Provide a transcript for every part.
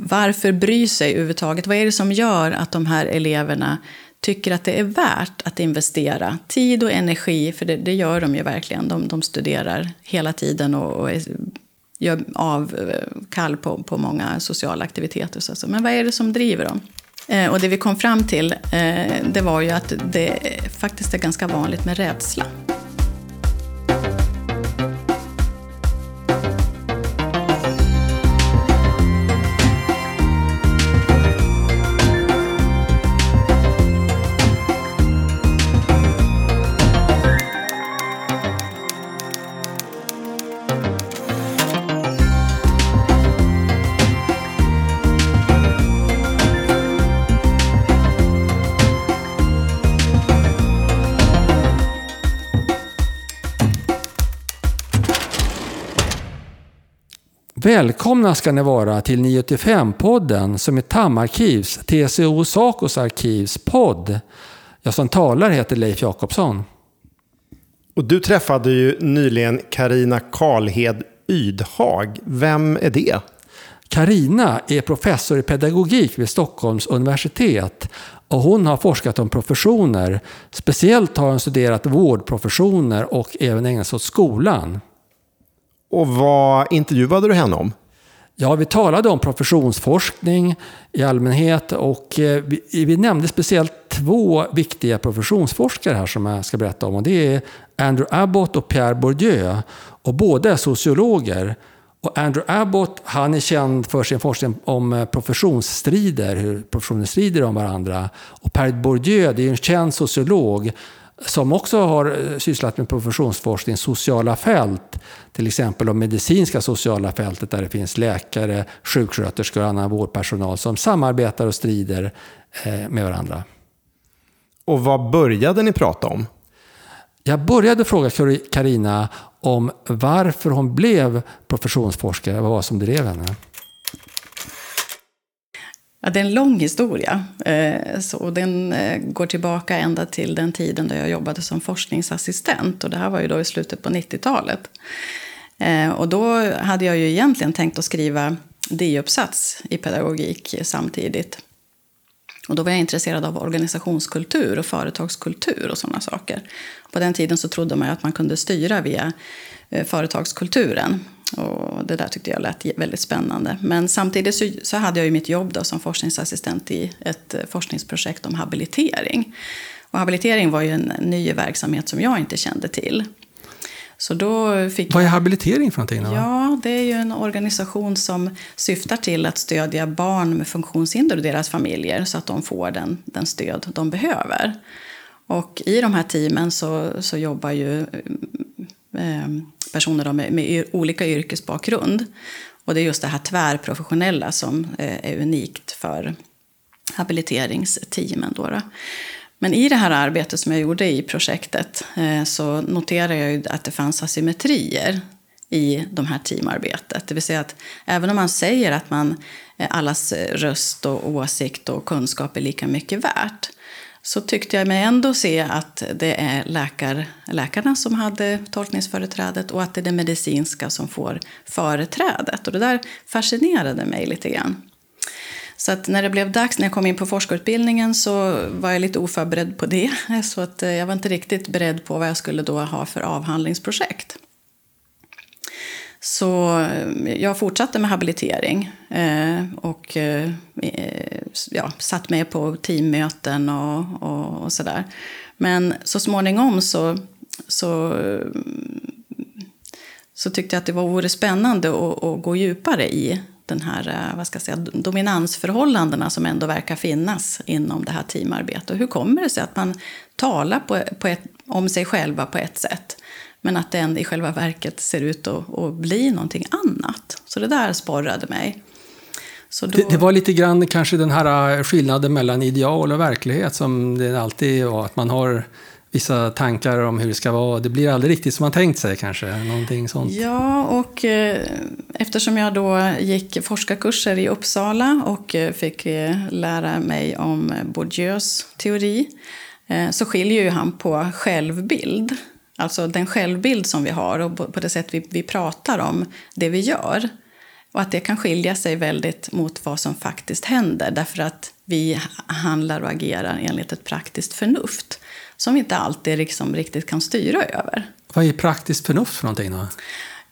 varför bry sig överhuvudtaget? Vad är det som gör att de här eleverna tycker att det är värt att investera tid och energi, för det, det gör de ju verkligen. De, de studerar hela tiden och, och är, gör avkall eh, på, på många sociala aktiviteter. Så, men vad är det som driver dem? Eh, och det vi kom fram till, eh, det var ju att det faktiskt är ganska vanligt med rädsla. Välkomna ska ni vara till 985-podden som är TAM-arkivs, TCO Sacos arkivs podd. Jag som talar heter Leif Jakobsson. Och du träffade ju nyligen Karina Karlhed Ydhag. Vem är det? Karina är professor i pedagogik vid Stockholms universitet och hon har forskat om professioner. Speciellt har hon studerat vårdprofessioner och även ägnat sig åt skolan. Och vad intervjuade du henne om? Ja, vi talade om professionsforskning i allmänhet och eh, vi, vi, nämnde speciellt två viktiga professionsforskare här som jag ska berätta om. Och det är Andrew Abbott och Pierre Bourdieu. Och båda är sociologer. Och Andrew Abbott han är känd för sin forskning om eh, professionsstrider, hur professioner strider om varandra. Och Pierre Bourdieu det är en känd sociolog som också har eh, sysslat med professionsforskning, sociala fält, till exempel de medicinska sociala fältet där det finns läkare, sjuksköterskor och annan vårdpersonal som samarbetar och strider eh, med varandra. Och vad började ni prata om? Jag började fråga Karina om varför hon blev professionsforskare, vad var som drev henne. Ja, det är en lång historia. Eh, så den eh, går tillbaka ända till den tiden då jag jobbade som forskningsassistent. Och det här var ju då i slutet på 90-talet. Eh, och då hade jag ju egentligen tänkt att skriva D-uppsats i pedagogik samtidigt. Och då var jag intresserad av organisationskultur och företagskultur och sådana saker. På den tiden så trodde man ju att man kunde styra via eh, företagskulturen. Och det där tyckte jag lät väldigt spännande. Men samtidigt så, så hade jag ju mitt jobb då som forskningsassistent i ett eh, forskningsprojekt om habilitering. Och habilitering var ju en ny verksamhet som jag inte kände till. Så då fick Vad är habilitering för någonting? Då? Ja, det är ju en organisation som syftar till att stödja barn med funktionshinder och deras familjer så att de får den, den stöd de behöver. Och i de här teamen så, så jobbar ju Ehm, personer med, med, olika yrkesbakgrund. Och det är just det här tvärprofessionella som eh, är unikt för habiliteringsteamen. Då, då. Men i det här arbetet som jag gjorde i projektet eh, så noterade jag att det fanns asymmetrier i de här teamarbetet. Det vill säga att även om man säger att man eh, allas röst och åsikt och kunskap är lika mycket värt så tyckte jag mig ändå se att det är läkar, läkarna som hade tolkningsföreträdet och att det är det medicinska som får företrädet. Och det där fascinerade mig lite grann. Så att när det blev dags, när jag kom in på forskarutbildningen så var jag lite oförberedd på det. Så att eh, jag var inte riktigt beredd på vad jag skulle då ha för avhandlingsprojekt. Så eh, jag fortsatte med habilitering eh, och eh, ja, satt med på teammöten och, och, och sådär. Men så småningom så, så, så tyckte jag att det vore spännande att, att gå djupare i den här eh, vad ska jag säga, dominansförhållandena som ändå verkar finnas inom det här teamarbetet. Och hur kommer det sig att man talar på, på ett, om sig själva på ett sätt men att den i själva verket ser ut att, att bli någonting annat. Så det där sporrade mig. Då... Det, det, var lite grann kanske den här äh, skillnaden mellan ideal och verklighet som det alltid var. Att man har vissa tankar om hur det ska vara. Det blir aldrig riktigt som man tänkt sig kanske. Någonting sånt. Ja, och eh, eftersom jag då gick forskarkurser i Uppsala och eh, fick eh, lära mig om Bourdieus teori eh, så skiljer ju han på självbild Alltså den självbild som vi har och på det sätt vi, vi pratar om det vi gör Och att det kan skilja sig väldigt mot vad som faktiskt händer därför att vi handlar och agerar enligt ett praktiskt förnuft som vi inte alltid liksom riktigt kan styra över. Vad är praktiskt förnuft för någonting då?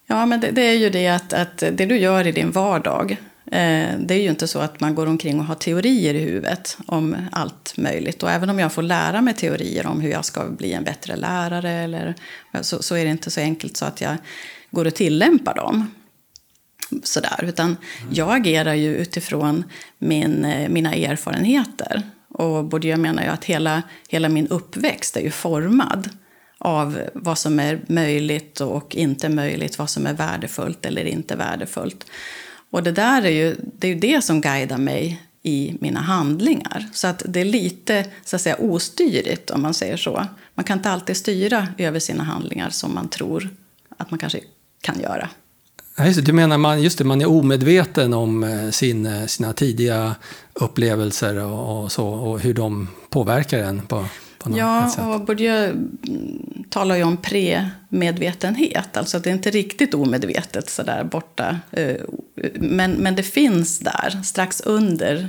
Ja, men det, det är ju det att, att det du gör i din vardag, Eh, det är ju inte så att man går omkring och har teorier i huvudet om allt möjligt. Och även om jag får lära mig teorier om hur jag ska bli en bättre lärare, eller, så, så är det inte så enkelt så att jag går och tillämpar dem sådär. Utan jag agerar ju utifrån min, eh, mina erfarenheter. Och Bourdieu menar ju att hela, hela min uppväxt är ju formad av vad som är möjligt och inte möjligt, vad som är värdefullt eller inte värdefullt. Och det där är ju det, är ju det som guidar mig i mina handlingar. Så att det är lite så att säga, ostyrigt om man säger så. Man kan inte alltid styra över sina handlingar som man tror att man kanske kan göra. Just det, du menar man, just det, man är omedveten om eh, sin, eh, sina tidiga upplevelser och, och, så, och hur de påverkar en på, ja, och Bourdieu mm, talar ju om premedvetenhet. Alltså det är inte riktigt omedvetet sådär borta. Eh, men, men det finns där, strax under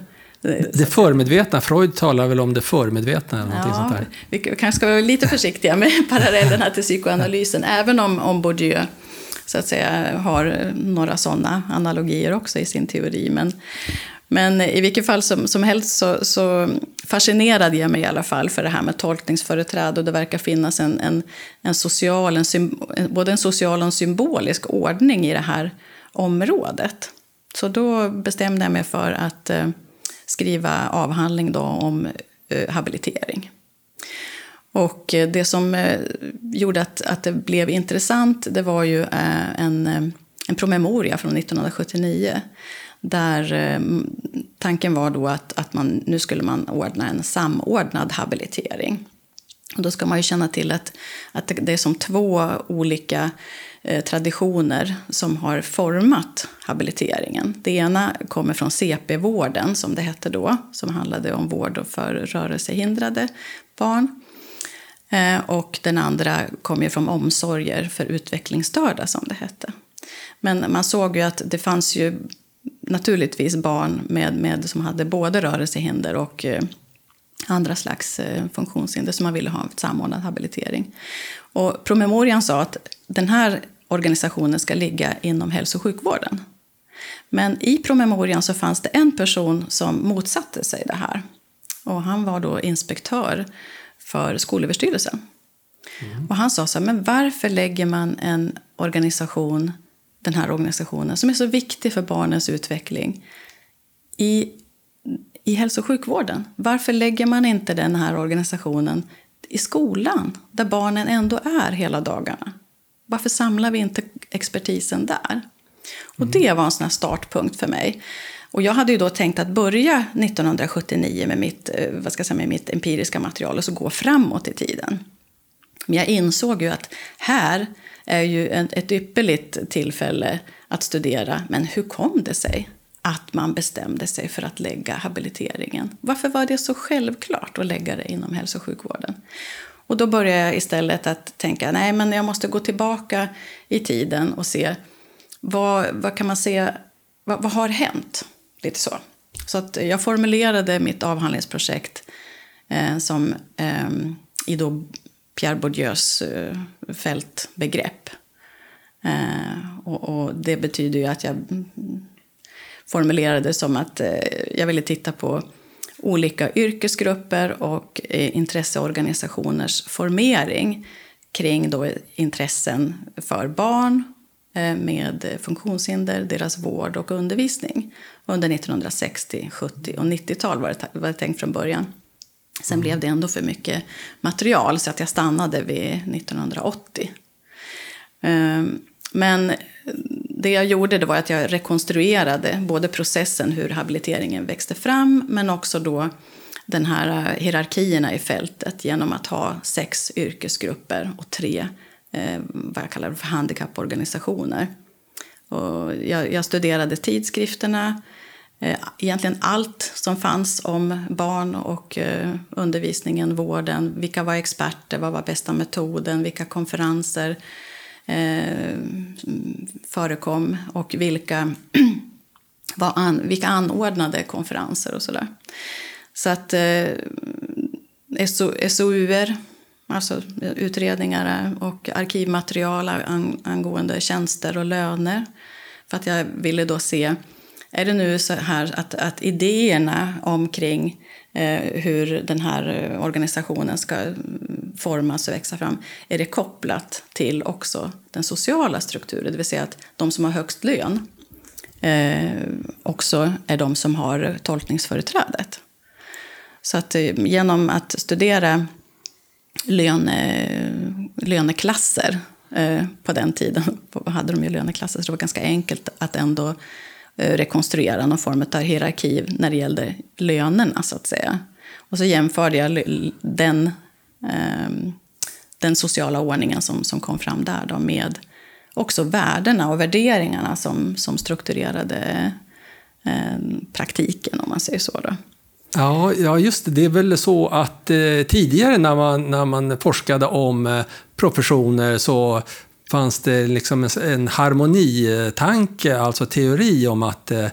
det förmedvetna, Freud talar väl om det förmedvetna? Eller ja, sånt där. Vi kanske ska vara lite försiktiga med parallellerna till psykoanalysen, även om, om Bourdieu så att säga, har några sådana analogier också i sin teori. Men, men i vilket fall som, som helst så, så fascinerade jag mig i alla fall för det här med tolkningsföreträde. Och det verkar finnas en, en, en social, en, både en social och en symbolisk ordning i det här området. Så då bestämde jag mig för att eh, skriva avhandling då om eh, habilitering. Och eh, det som eh, gjorde att, att det blev intressant det var ju eh, en, eh, en promemoria från 1979 där eh, tanken var då att, att man, nu skulle man ordna en samordnad habilitering. Och då ska man ju känna till att, att det är som två olika eh, traditioner som har format habiliteringen. Det ena kommer från CP-vården, som det hette då, som handlade om vård för rörelsehindrade barn. Eh, och den andra kom ju från omsorger för utvecklingsstörda som det hette. Men man såg ju att det fanns ju naturligtvis barn med, med, som hade både rörelsehinder och eh, andra slags eh, funktionshinder som man ville ha en samordnad habilitering. Och promemorian sa att den här organisationen ska ligga inom hälso och sjukvården. Men i promemorian så fanns det en person som motsatte sig det här. Och han var då inspektör för Skolöverstyrelsen. Mm. Och han sa så här, men varför lägger man en organisation, den här organisationen, som är så viktig för barnens utveckling, i, i hälso och sjukvården? Varför lägger man inte den här organisationen i skolan, där barnen ändå är hela dagarna? Varför samlar vi inte expertisen där? Mm. Och det var en sån startpunkt för mig. Och jag hade ju då tänkt att börja 1979 med mitt, eh, vad ska jag säga, med mitt empiriska material och så gå framåt i tiden. Men jag insåg ju att här är ju ett ypperligt tillfälle att studera, men hur kom det sig att man bestämde sig för att lägga habiliteringen? Varför var det så självklart att lägga det inom hälso och sjukvården? Och då började jag istället att tänka, nej men jag måste gå tillbaka i tiden och se vad, vad kan man se, vad, vad har hänt? Lite så. Så att jag formulerade mitt avhandlingsprojekt eh, som eh, i då Pierre Bourdieus eh, fältbegrepp. Eh, och, och, det betyder ju att jag mm, formulerade det som att eh, jag ville titta på olika yrkesgrupper och intresseorganisationers formering kring då intressen för barn med funktionshinder, deras vård och undervisning under 1960, 70 och 90-tal var det, var det tänkt från början. Sen mm. blev det ändå för mycket material så att jag stannade vid 1980. Ehm, men det jag gjorde det var att jag rekonstruerade både processen hur habiliteringen växte fram men också då den här hierarkierna i fältet genom att ha sex yrkesgrupper och tre eh, vad jag kallar för handikapporganisationer. Och jag, jag studerade tidskrifterna, Eh, egentligen allt som fanns om barn och eh, undervisningen, vården. Vilka var experter, vad var bästa metoden, vilka konferenser eh, förekom och vilka, var an, vilka anordnade konferenser och sådär. Så att eh, SOUer, alltså utredningar och arkivmaterial angående tjänster och löner. För att jag ville då se, är det nu så här att, att idéerna omkring eh, hur den här organisationen ska formas och växa fram, är det kopplat till också den sociala strukturen, det vill säga att de som har högst lön eh, också är de som har tolkningsföreträdet. Så att eh, genom att studera löne, löneklasser eh, på den tiden, hade de ju löneklasser, så det var ganska enkelt att ändå Eh, rekonstruera någon form av hierarki när det gällde lönerna, så att säga. Och så jämförde jag den, ehm, den sociala ordningen som, som kom fram där då med också värdena och värderingarna som, som strukturerade ehm, praktiken, om man säger så. Då. Ja, ja, just det. Det är väl så att eh, tidigare när man, när man forskade om eh, professioner så fanns det liksom en, en harmonitanke, alltså teori om att eh,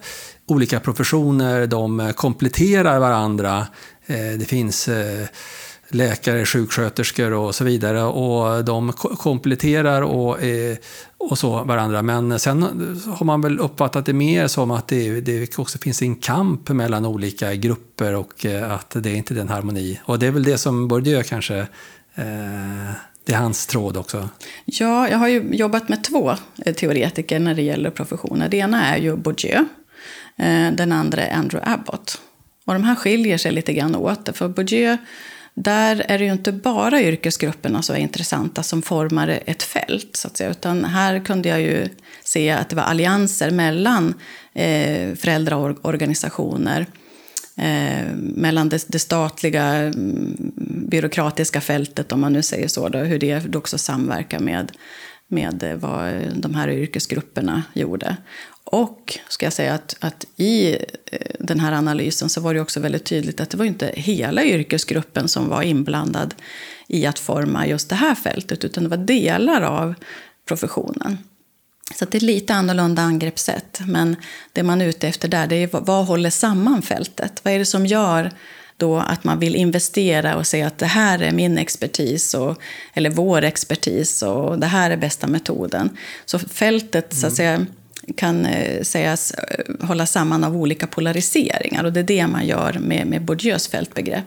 olika professioner de eh, kompletterar varandra. Eh, det finns eh, läkare, sjuksköterskor och så vidare. Och de kompletterar och, eh, och så varandra. Men sen har man väl uppfattat det mer som att det, det också finns en kamp mellan olika grupper och eh, att det är inte den harmoni. Och det är väl det som Bourdieu kanske eh, det är hans tråd också. Ja, jag har ju jobbat med två eh, teoretiker när det gäller professioner. Det ena är ju Bourdieu, eh, den andra är Andrew Abbott. Och de här skiljer sig lite grann åt. För Bourdieu där är det ju inte bara yrkesgrupperna som är intressanta som formar ett fält. Så att säga, utan här kunde jag ju se att det var allianser mellan eh, föräldraorganisationer eh, mellan det, det, statliga mm, byråkratiska fältet, om man nu säger så, då, hur det också samverkar med, med vad de här yrkesgrupperna gjorde. Och ska jag säga att, att i eh, den här analysen så var det också väldigt tydligt att det var inte hela yrkesgruppen som var inblandad i att forma just det här fältet, utan det var delar av professionen. Så det är lite annorlunda angreppssätt. Men det man är ute efter där, det är vad håller samman fältet? Vad är det som gör då att man vill investera och säga att det här är min expertis, och, eller vår expertis, och det här är bästa metoden. Så fältet, mm. så att mm. säga, kan eh, sägas eh, hålla samman av olika polariseringar. Och det är det man gör med, med Bourdieu's fältbegrepp.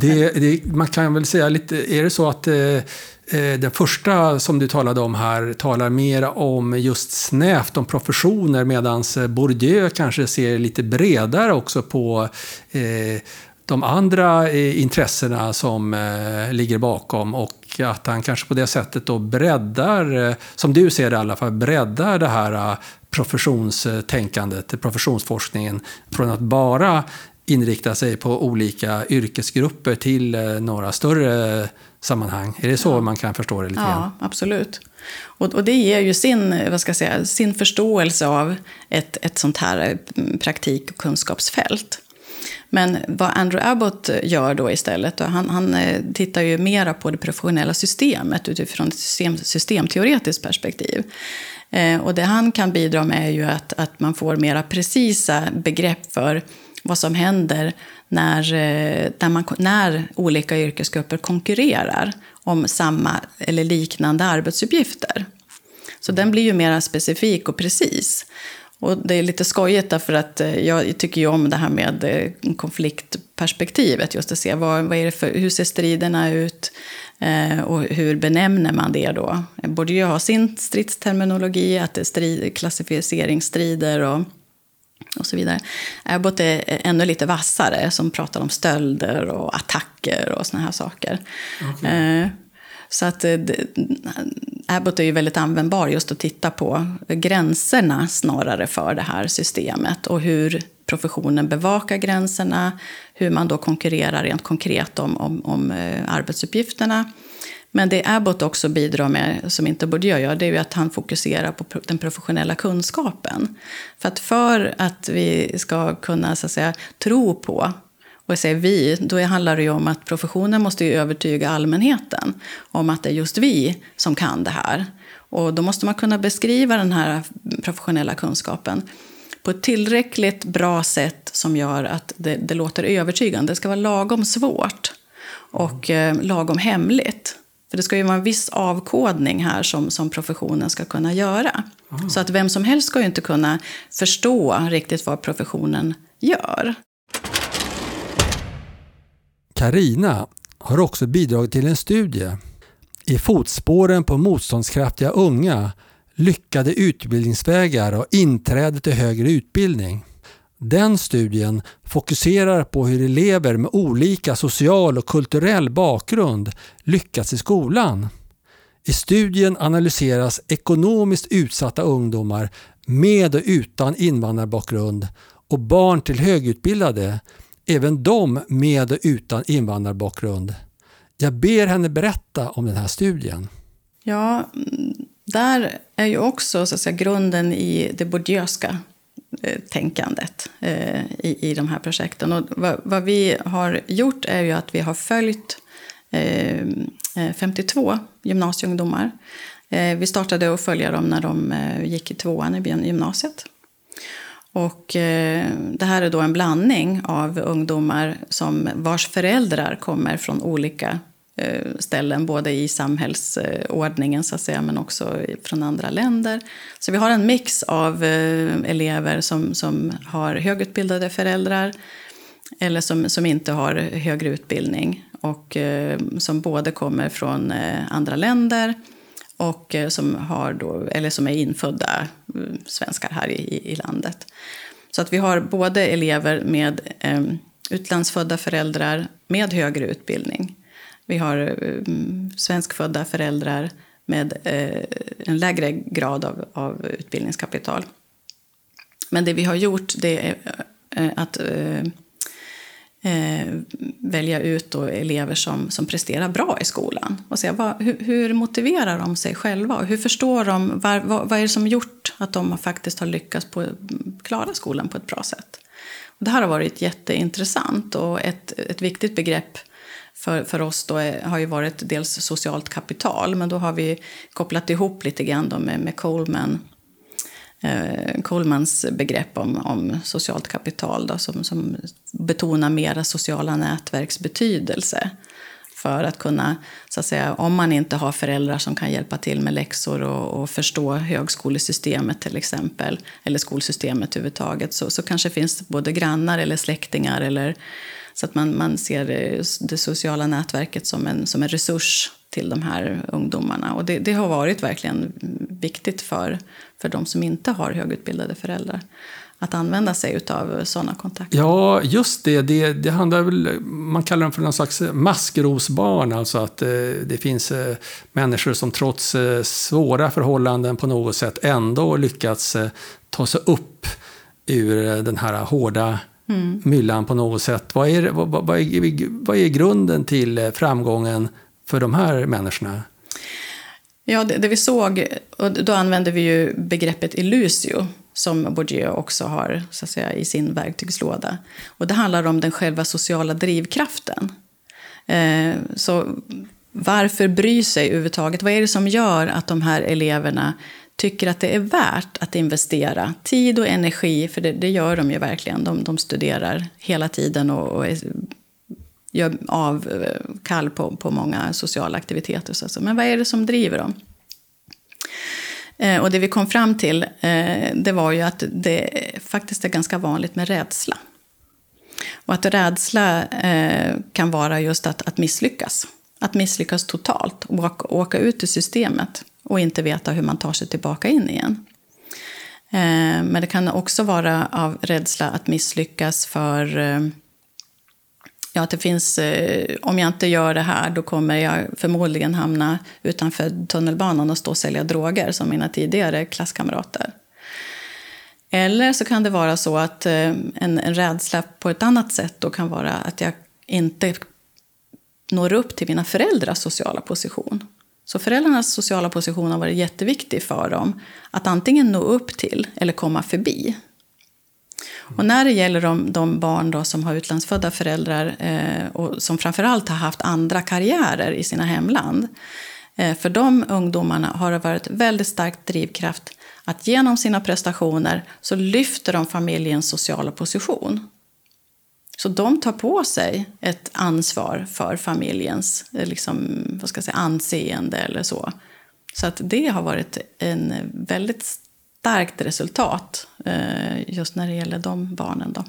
Det, det, man kan väl säga lite, är det så att eh, eh, den första som du talade om här talar mer om just snävt om professioner medan Bourdieu kanske ser lite bredare också på eh, de andra eh, intressena som eh, ligger bakom och att han kanske på det sättet då breddar, eh, som du ser det i alla fall, breddar det här professionstänkandet, professionsforskningen, från att bara inrikta sig på olika yrkesgrupper till eh, några större sammanhang. Är det så ja. man kan förstå det lite? Ja, absolut. Och, och, det ger ju sin, vad ska jag säga, sin förståelse av ett, ett sånt här mm, praktik och kunskapsfält. Men vad Andrew Abbott gör då istället, han, han eh, tittar ju mera på det professionella systemet utifrån ett system, systemteoretiskt perspektiv. Eh, och det han kan bidra med är ju att, att man får mera precisa begrepp för vad som händer när, eh, när, man, när olika yrkesgrupper konkurrerar om samma eller liknande arbetsuppgifter. Så den blir ju mer specifik och precis. Och det är lite skojigt därför att eh, jag tycker ju om det här med eh, konfliktperspektivet. Just att se vad, vad är det för, hur ser striderna ut? Eh, och hur benämner man det då? Borde ju ha sin stridsterminologi, att det är strid, klassificeringsstrider och, och så vidare. Abbott är ännu lite vassare, som pratar om stölder och attacker och såna här saker. Okay. Eh, så att eh, Abbott är ju väldigt användbar just att titta på gränserna snarare för det här systemet och hur professionen bevakar gränserna, hur man då konkurrerar rent konkret om, om, om eh, arbetsuppgifterna. Men det Abbott också bidrar med, som inte Bourdieu gör, det är ju att han fokuserar på den professionella kunskapen. För att för att vi ska kunna så att säga, tro på och jag säger vi, då handlar det ju om att professionen måste ju övertyga allmänheten om att det är just vi som kan det här. Och då måste man kunna beskriva den här professionella kunskapen på ett tillräckligt bra sätt som gör att det, det låter övertygande. Det ska vara lagom svårt och eh, lagom hemligt. För det ska ju vara en viss avkodning här som, som professionen ska kunna göra. Aha. Så att vem som helst ska ju inte kunna förstå riktigt vad professionen gör. Karina har också bidragit till en studie i fotspåren på motståndskraftiga unga, lyckade utbildningsvägar och inträde till högre utbildning. Den studien fokuserar på hur elever med olika social och kulturell bakgrund lyckats i skolan. I studien analyseras ekonomiskt utsatta ungdomar med och utan invandrarbakgrund och barn till högutbildade, även de med och utan invandrarbakgrund. Jag ber henne berätta om den här studien. Ja, mm, där är ju också så att säga, grunden i det bourdieuska tänkandet eh, i, i de här projekten. Och vad, vad, vi har gjort är ju att vi har följt eh, eh 52 gymnasieungdomar. Eh, vi startade att följa dem när de eh, gick i tvåan i gymnasiet. Och eh, det här är då en blandning av ungdomar som vars föräldrar kommer från olika Eh, ställen, både i samhällsordningen så att säga, men också från andra länder. Så vi har en mix av eh, elever som, som har högutbildade föräldrar eller som, som inte har högre utbildning och eh, som både kommer från andra länder och som, har då, eller som är infödda svenskar här i, i landet. Så att vi har både elever med eh, utlandsfödda föräldrar med högre utbildning vi har eh, svenskfödda föräldrar med eh, en lägre grad av, av, utbildningskapital. Men det vi har gjort det är eh, att välja ut då elever som, som presterar bra i skolan. Och se vad, hur, hur, motiverar de sig själva? Hur förstår de? Var, vad, vad är det som gjort att de faktiskt har lyckats på, klara skolan på ett bra sätt? Och det här har varit jätteintressant och ett, ett viktigt begrepp för, för oss då är, har ju varit dels socialt kapital, men då har vi kopplat ihop lite grann då med, med Coleman, eh, Colemans begrepp om, om socialt kapital då, som, som betonar mera sociala nätverks betydelse för att kunna, så att säga, om man inte har föräldrar som kan hjälpa till med läxor och, och förstå högskolesystemet till exempel, eller skolsystemet överhuvudtaget, så, så kanske finns både grannar eller släktingar eller så att man, man ser eh, det sociala nätverket som en, som en resurs till de här ungdomarna. Och det, det har varit verkligen viktigt för, för de som inte har högutbildade föräldrar att använda sig av sådana kontakter. Ja, just det. det. Det handlar väl, man kallar dem för någon slags maskrosbarn, alltså att eh, det finns eh, människor som trots eh, svåra förhållanden på något sätt ändå lyckats eh, ta sig upp ur eh, den här hårda mm. myllan på något sätt. Vad är, vad, vad, är, vad är grunden till eh, framgången för de här människorna? Ja, det, det vi såg, och då använder vi ju begreppet illusio som Bourdieu också har så att säga, i sin verktygslåda. Och det handlar om den själva sociala drivkraften. Eh, så varför bry sig överhuvudtaget? Vad är det som gör att de här eleverna tycker att det är värt att investera tid och energi, för det, det gör de ju verkligen. De, de studerar hela tiden och, och är, gör avkall eh, på, på många sociala aktiviteter. Så, men vad är det som driver dem? Eh, och det vi kom fram till eh, det var ju att det faktiskt är ganska vanligt med rädsla. Och att rädsla eh, kan vara just att, att misslyckas. Att misslyckas totalt och åka, åka ut ur systemet och inte veta hur man tar sig tillbaka in igen. Eh, men det kan också vara av rädsla att misslyckas för eh, ja, att det finns, eh, om jag inte gör det här då kommer jag förmodligen hamna utanför tunnelbanan och stå och sälja droger som mina tidigare klasskamrater. Eller så kan det vara så att eh, en, en rädsla på ett annat sätt då kan vara att jag inte når upp till mina föräldrars sociala position. Så föräldrarnas sociala position har varit jätteviktig för dem att antingen nå upp till eller komma förbi. Och när det gäller de, de barn då som har utlandsfödda föräldrar eh, och som framförallt har haft andra karriärer i sina hemland Eh, för de ungdomarna har det varit väldigt starkt drivkraft att genom sina prestationer så lyfter de familjens sociala position. Så de tar på sig ett ansvar för familjens eh, liksom, vad ska jag säga, anseende eller så. Så att det har varit en väldigt starkt resultat eh, just när det gäller de barnen. Då.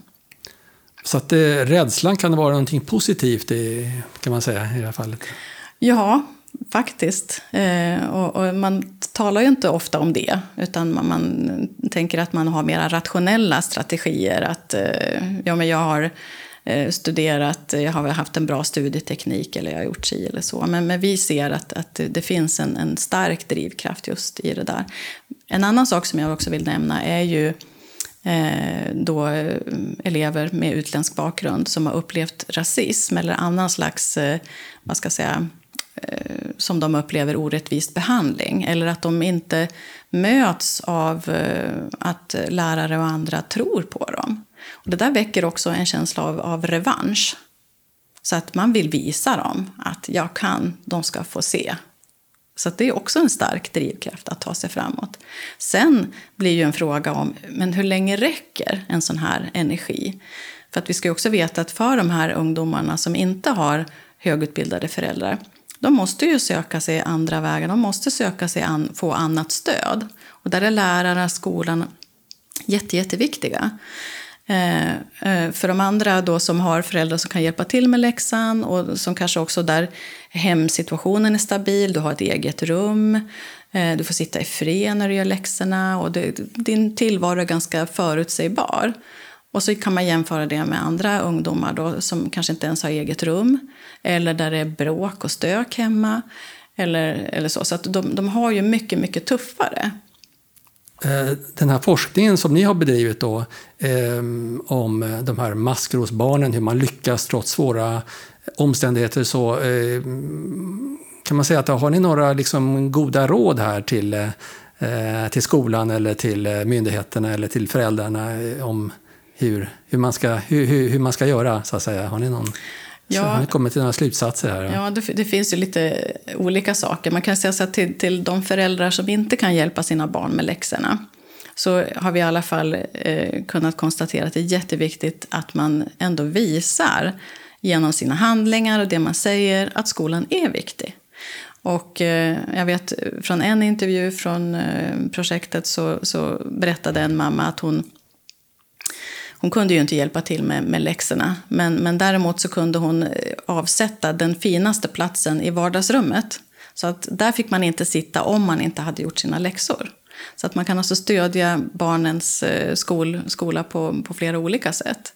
Så att eh, rädslan kan vara någonting positivt i, kan man säga i det här fallet? Ja, faktiskt. Eh, och, och, man talar ju inte ofta om det. Utan man, man tänker att man har mera rationella strategier. Att ja, men jag har Eh, studerat, eh, jag har haft en bra studieteknik eller jag har gjort si eller så. Men, men vi ser att, att det finns en, en stark drivkraft just i det där. En annan sak som jag också vill nämna är ju eh, då eh, elever med utländsk bakgrund som har upplevt rasism eller annan slags, eh, vad ska jag säga, eh, som de upplever orättvis behandling. Eller att de inte möts av eh, att lärare och andra tror på dem. Och det där väcker också en känsla av, av revansch. Så att man vill visa dem att jag kan, de ska få se. Så det är också en stark drivkraft att ta sig framåt. Sen blir ju en fråga om men hur länge räcker en sån här energi? För att vi ska också veta att för de här ungdomarna som inte har högutbildade föräldrar, de måste ju söka sig andra vägar, de måste söka sig an, få annat stöd. Och där är lärarna, skolan jätte, jätteviktiga. Eh, eh, för de andra då som har föräldrar som kan hjälpa till med läxan och som kanske också där hemsituationen är stabil, du har ett eget rum, eh, du får sitta i fred när du gör läxorna och det, din tillvaro är ganska förutsägbar. Och så kan man jämföra det med andra ungdomar då, som kanske inte ens har eget rum eller där det är bråk och stök hemma. Eller, eller så så att de, de har ju mycket, mycket tuffare. Eh, den här forskningen som ni har bedrivit då, eh, om de här maskrosbarnen, hur man lyckas trots svåra omständigheter, så eh, kan man säga att har ni några liksom, goda råd här till, eh, till skolan eller till eh, myndigheterna eller till föräldrarna eh, om hur, hur, man, ska, hur, hur, man ska göra, så att säga? Har ni någon? Ja, har ni kommit till några slutsatser här? Ja, det, det, finns ju lite olika saker. Man kan säga så att till, till de föräldrar som inte kan hjälpa sina barn med läxorna så har vi i alla fall eh, kunnat konstatera att det är jätteviktigt att man ändå visar genom sina handlingar och det man säger att skolan är viktig. Och eh, jag vet från en intervju från eh, projektet så, så berättade en mamma att hon hon kunde ju inte hjälpa till med, med läxorna, men, men däremot så kunde hon eh, avsätta den finaste platsen i vardagsrummet. Så att där fick man inte sitta om man inte hade gjort sina läxor. Så att man kan alltså stödja barnens eh, skol, skola på, på flera olika sätt.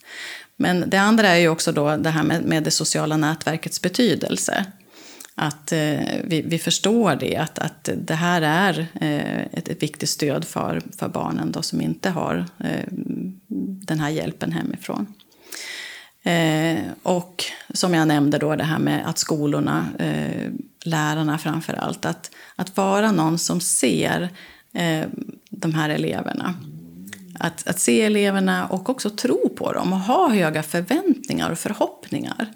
Men det andra är ju också då det här med, med det sociala nätverkets betydelse. Att eh, vi, vi, förstår det, att, att det här är eh, ett, ett viktigt stöd för, för barnen då, som inte har eh, den här hjälpen hemifrån. Eh, och som jag nämnde då det här med att skolorna, eh, lärarna framför allt, att, att vara någon som ser eh, de här eleverna. Att, att se eleverna och också tro på dem och ha höga förväntningar och förhoppningar.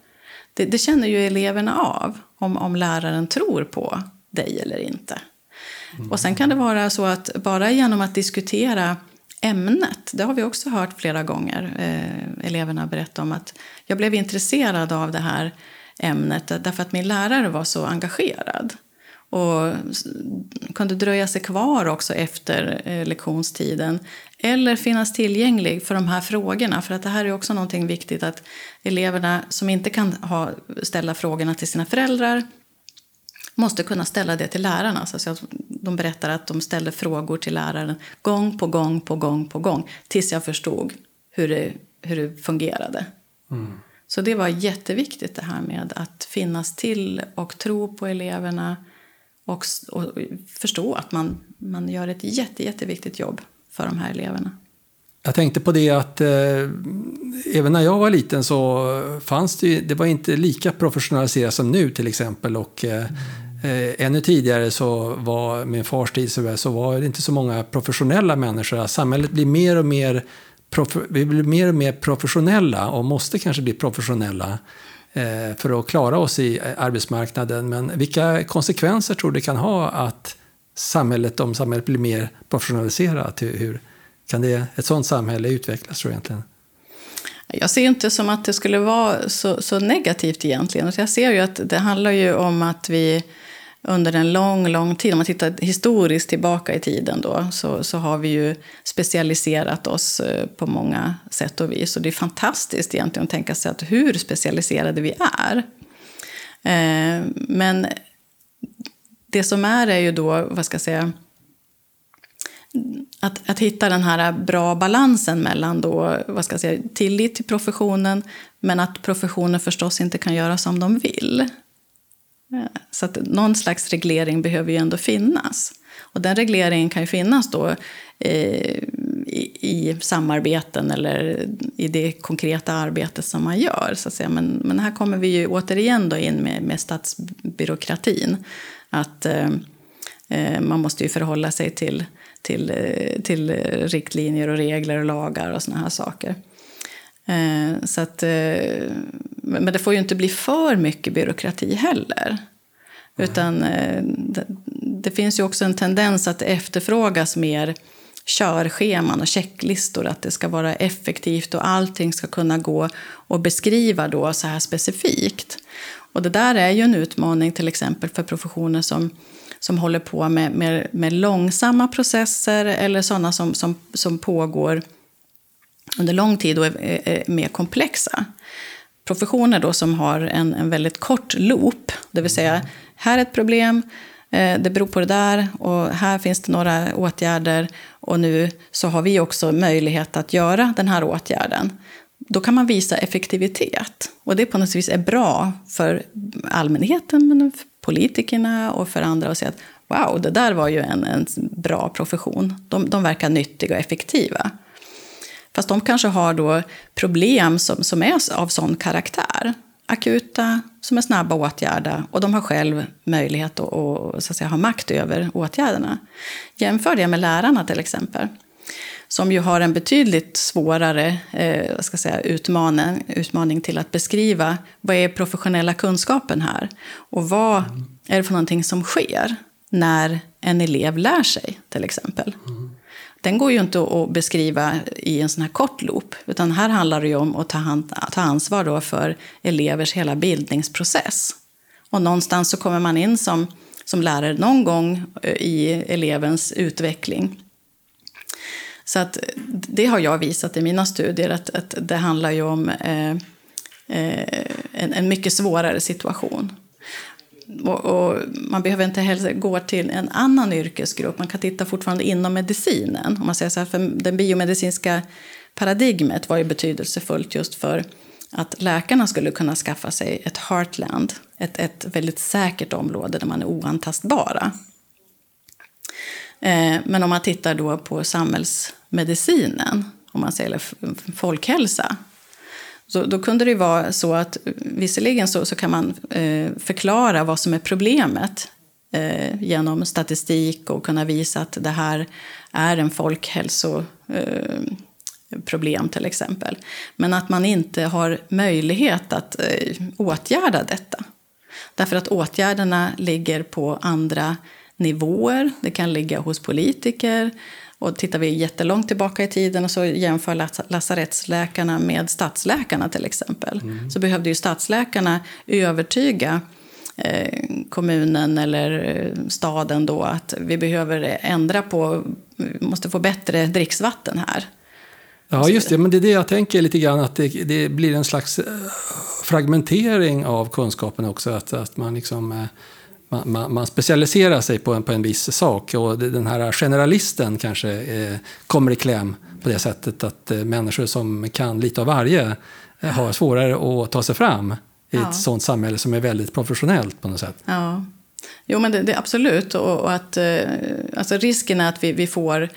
Det, det känner ju eleverna av, om, om läraren tror på dig eller inte. Mm. Och sen kan det vara så att bara genom att diskutera ämnet, det har vi också hört flera gånger, eh, eleverna berätta om att jag blev intresserad av det här ämnet därför att min lärare var så engagerad. Och kunde dröja sig kvar också efter eh, lektionstiden. Eller finnas tillgänglig för de här frågorna. För att det här är också någonting viktigt att eleverna som inte kan ha, ställa frågorna till sina föräldrar måste kunna ställa det till lärarna. Så att de berättar att de ställde frågor till läraren gång på gång på gång på gång tills jag förstod hur det, hur det fungerade. Mm. Så det var jätteviktigt det här med att finnas till och tro på eleverna och, och förstå att man, man gör ett jätte, jätteviktigt jobb för de här eleverna. Jag tänkte på det att eh, även när jag var liten så fanns det det var inte lika professionaliserat som nu till exempel. Och, eh, eh, ännu tidigare så var, min fars tid så, så var det inte så många professionella människor. Samhället blir mer och mer, vi blir mer och mer professionella och måste kanske bli professionella. Eh, för att klara oss i eh, arbetsmarknaden. Men vilka konsekvenser tror du det kan ha att samhället, om samhället blir mer professionaliserat? Hur kan det, ett sådant samhälle utvecklas tror jag egentligen? Jag ser inte som att det skulle vara så, så negativt egentligen. Jag ser ju att det handlar ju om att vi under en lång, lång tid, om man tittar historiskt tillbaka i tiden då, så, så har vi ju specialiserat oss eh, på många sätt och vis. Och det är fantastiskt egentligen att tänka sig att hur specialiserade vi är. Eh, men det som är är ju då, vad ska jag säga, att, att hitta den här bra balansen mellan då, vad ska jag säga, tillit till professionen men att professionen förstås inte kan göra som de vill. Så att någon slags reglering behöver ju ändå finnas. Och den regleringen kan ju finnas då eh, i, i, samarbeten eller i det konkreta arbetet som man gör. Så att säga. Men, men här kommer vi ju återigen då in med, med statsbyråkratin. Att eh, eh man måste ju förhålla sig till till, eh, till riktlinjer och regler och lagar och såna här saker. Eh, så att, eh, men det får ju inte bli för mycket byråkrati heller. Utan det, det finns ju också en tendens att det efterfrågas mer körscheman och checklistor. Att det ska vara effektivt och allting ska kunna gå och beskriva då så här specifikt. Och det där är ju en utmaning till exempel för professioner som som håller på med, med, med långsamma processer eller sådana som, som, som pågår under lång tid och är, är mer komplexa. Professioner då som har en, en väldigt kort loop, det vill säga här är ett problem, eh, det beror på det där och här finns det några åtgärder och nu så har vi också möjlighet att göra den här åtgärden. Då kan man visa effektivitet och det på något vis är bra för allmänheten men politikerna och för andra att säga att wow, det där var ju en, en bra profession. De, de verkar nyttiga och effektiva. Fast de kanske har då problem som, som är av sån karaktär. Akuta, som är snabba att åtgärda och de har själv möjlighet att, och, så att säga, ha makt över åtgärderna. Jämför det med lärarna till exempel som ju har en betydligt svårare eh, ska säga, utmaning, utmaning till att beskriva vad är professionella kunskapen här och vad mm. är det för någonting som sker när en elev lär sig till exempel. Mm. Den går ju inte att beskriva i en sån här kort loop, utan här handlar det ju om att ta, hand, ta ansvar då för elevers hela bildningsprocess. Och någonstans så kommer man in som, som lärare någon gång eh, i elevens utveckling så att det har jag visat i mina studier att, att det handlar ju om eh, eh, en, en, mycket svårare situation. Och, och, man behöver inte heller gå till en annan yrkesgrupp. Man kan titta fortfarande inom medicinen. Om man säger så här, för den biomedicinska paradigmet var ju betydelsefullt just för att läkarna skulle kunna skaffa sig ett heartland, ett, ett väldigt säkert område där man är oantastbara. Eh, men om man tittar då på samhällsmedicinen, om man säger folkhälsa, så då kunde det vara så att visserligen så, så kan man eh, förklara vad som är problemet eh, genom statistik och kunna visa att det här är en folkhälsoproblem eh, till exempel. Men att man inte har möjlighet att eh, åtgärda detta. Därför att åtgärderna ligger på andra nivåer. Det kan ligga hos politiker. Och tittar vi jättelångt tillbaka i tiden och så jämför lasarettsläkarna med stadsläkarna till exempel. Mm. Så behövde ju stadsläkarna övertyga eh, kommunen eller eh, staden då att vi behöver ändra på, vi måste få bättre dricksvatten här. Ja, just det. Men det är det jag tänker lite grann, att det, det blir en slags eh, fragmentering av kunskapen också. Att, att man liksom man, man, man, specialiserar sig på en, på en viss sak och den här generalisten kanske eh, kommer i kläm på det sättet att eh, människor som kan lite av varje eh, har svårare att ta sig fram i ja. ett sånt samhälle som är väldigt professionellt på något sätt. Ja, jo men det, det absolut. Och, och, att, eh, alltså risken är att vi, vi får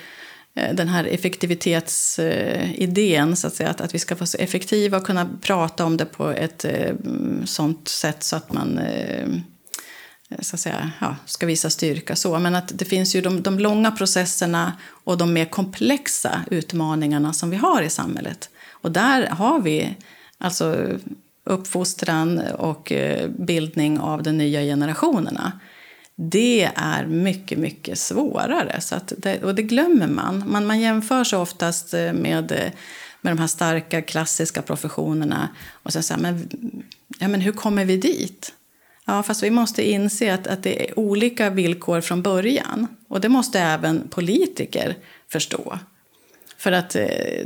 eh, den här effektivitetsidén, så att, säga, att, att vi ska vara så effektiva och kunna prata om det på ett eh, sånt sätt så att man Eh, så att säga, ja, ska visa styrka. Så. Men att det finns ju de, de långa processerna och de mer komplexa utmaningarna som vi har i samhället. Och där har vi alltså uppfostran och eh, bildning av de nya generationerna. Det är mycket, mycket svårare. Så att det, och det glömmer man. man. Man jämför sig oftast eh, med, med de här starka klassiska professionerna. Och sen säger men, ja, men hur kommer vi dit? Ja, fast vi måste inse att, att det är olika villkor från början. Och det måste även politiker förstå. För att eh,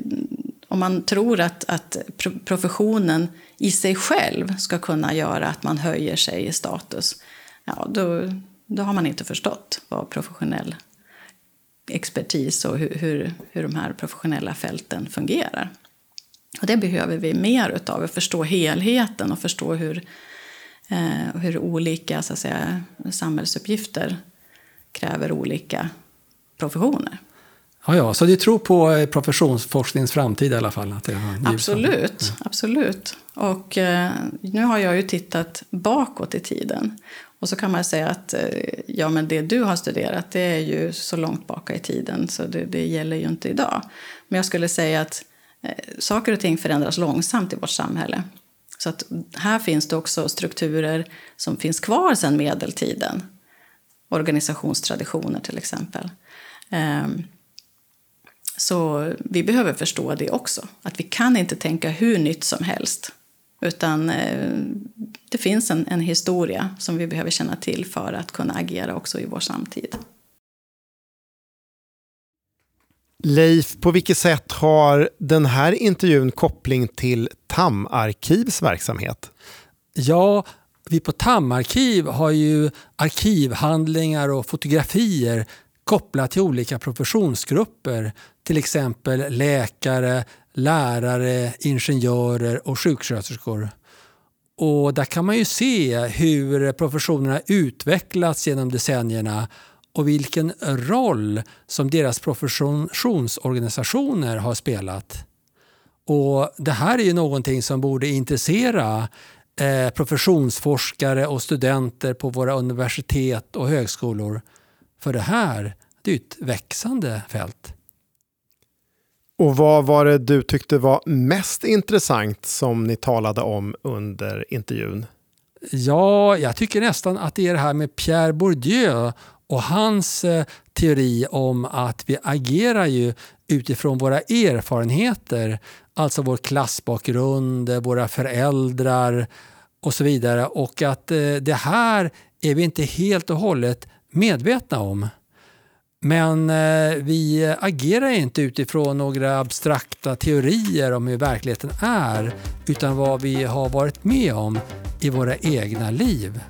om man tror att, att professionen i sig själv ska kunna göra att man höjer sig i status, ja, då, då har man inte förstått vad professionell expertis och hur, hur, hur de här professionella fälten fungerar. Och det behöver vi mer utav, att förstå helheten och förstå hur, eh, hur olika så att säga, samhällsuppgifter kräver olika professioner. Ja, ja, så du tror på eh, professionsforskningens framtid i alla fall? Att det absolut, ja. absolut. Och eh, nu har jag ju tittat bakåt i tiden. Och så kan man säga att eh, ja, men det du har studerat det är ju så långt baka i tiden så det, det gäller ju inte idag. Men jag skulle säga att eh, saker och ting förändras långsamt i vårt samhälle. Så att här finns det också strukturer som finns kvar sedan medeltiden. Organisationstraditioner till exempel. Ehm, så vi behöver förstå det också. Att vi kan inte tänka hur nytt som helst. Utan eh, det finns en, en historia som vi behöver känna till för att kunna agera också i vår samtid. Leif, på vilket sätt har den här intervjun koppling till TAM-arkivs verksamhet? Ja, vi på TAM-arkiv har ju arkivhandlingar och fotografier kopplat till olika professionsgrupper, till exempel läkare, lärare, ingenjörer och sjuksköterskor. Och där kan man ju se hur professionerna utvecklats genom decennierna och vilken roll som deras professionsorganisationer har spelat. Och Det här är ju någonting som borde intressera eh, professionsforskare och studenter på våra universitet och högskolor. För det här det är ett växande fält. Och vad var det du tyckte var mest intressant som ni talade om under intervjun? Ja, jag tycker nästan att det är det här med Pierre Bourdieu och hans eh, teori om att vi agerar ju utifrån våra erfarenheter, alltså vår klassbakgrund, våra föräldrar och så vidare. Och att eh, det här är vi inte helt och hållet medvetna om. Men eh, vi agerar inte utifrån några abstrakta teorier om hur verkligheten är utan vad vi har varit med om i våra egna liv.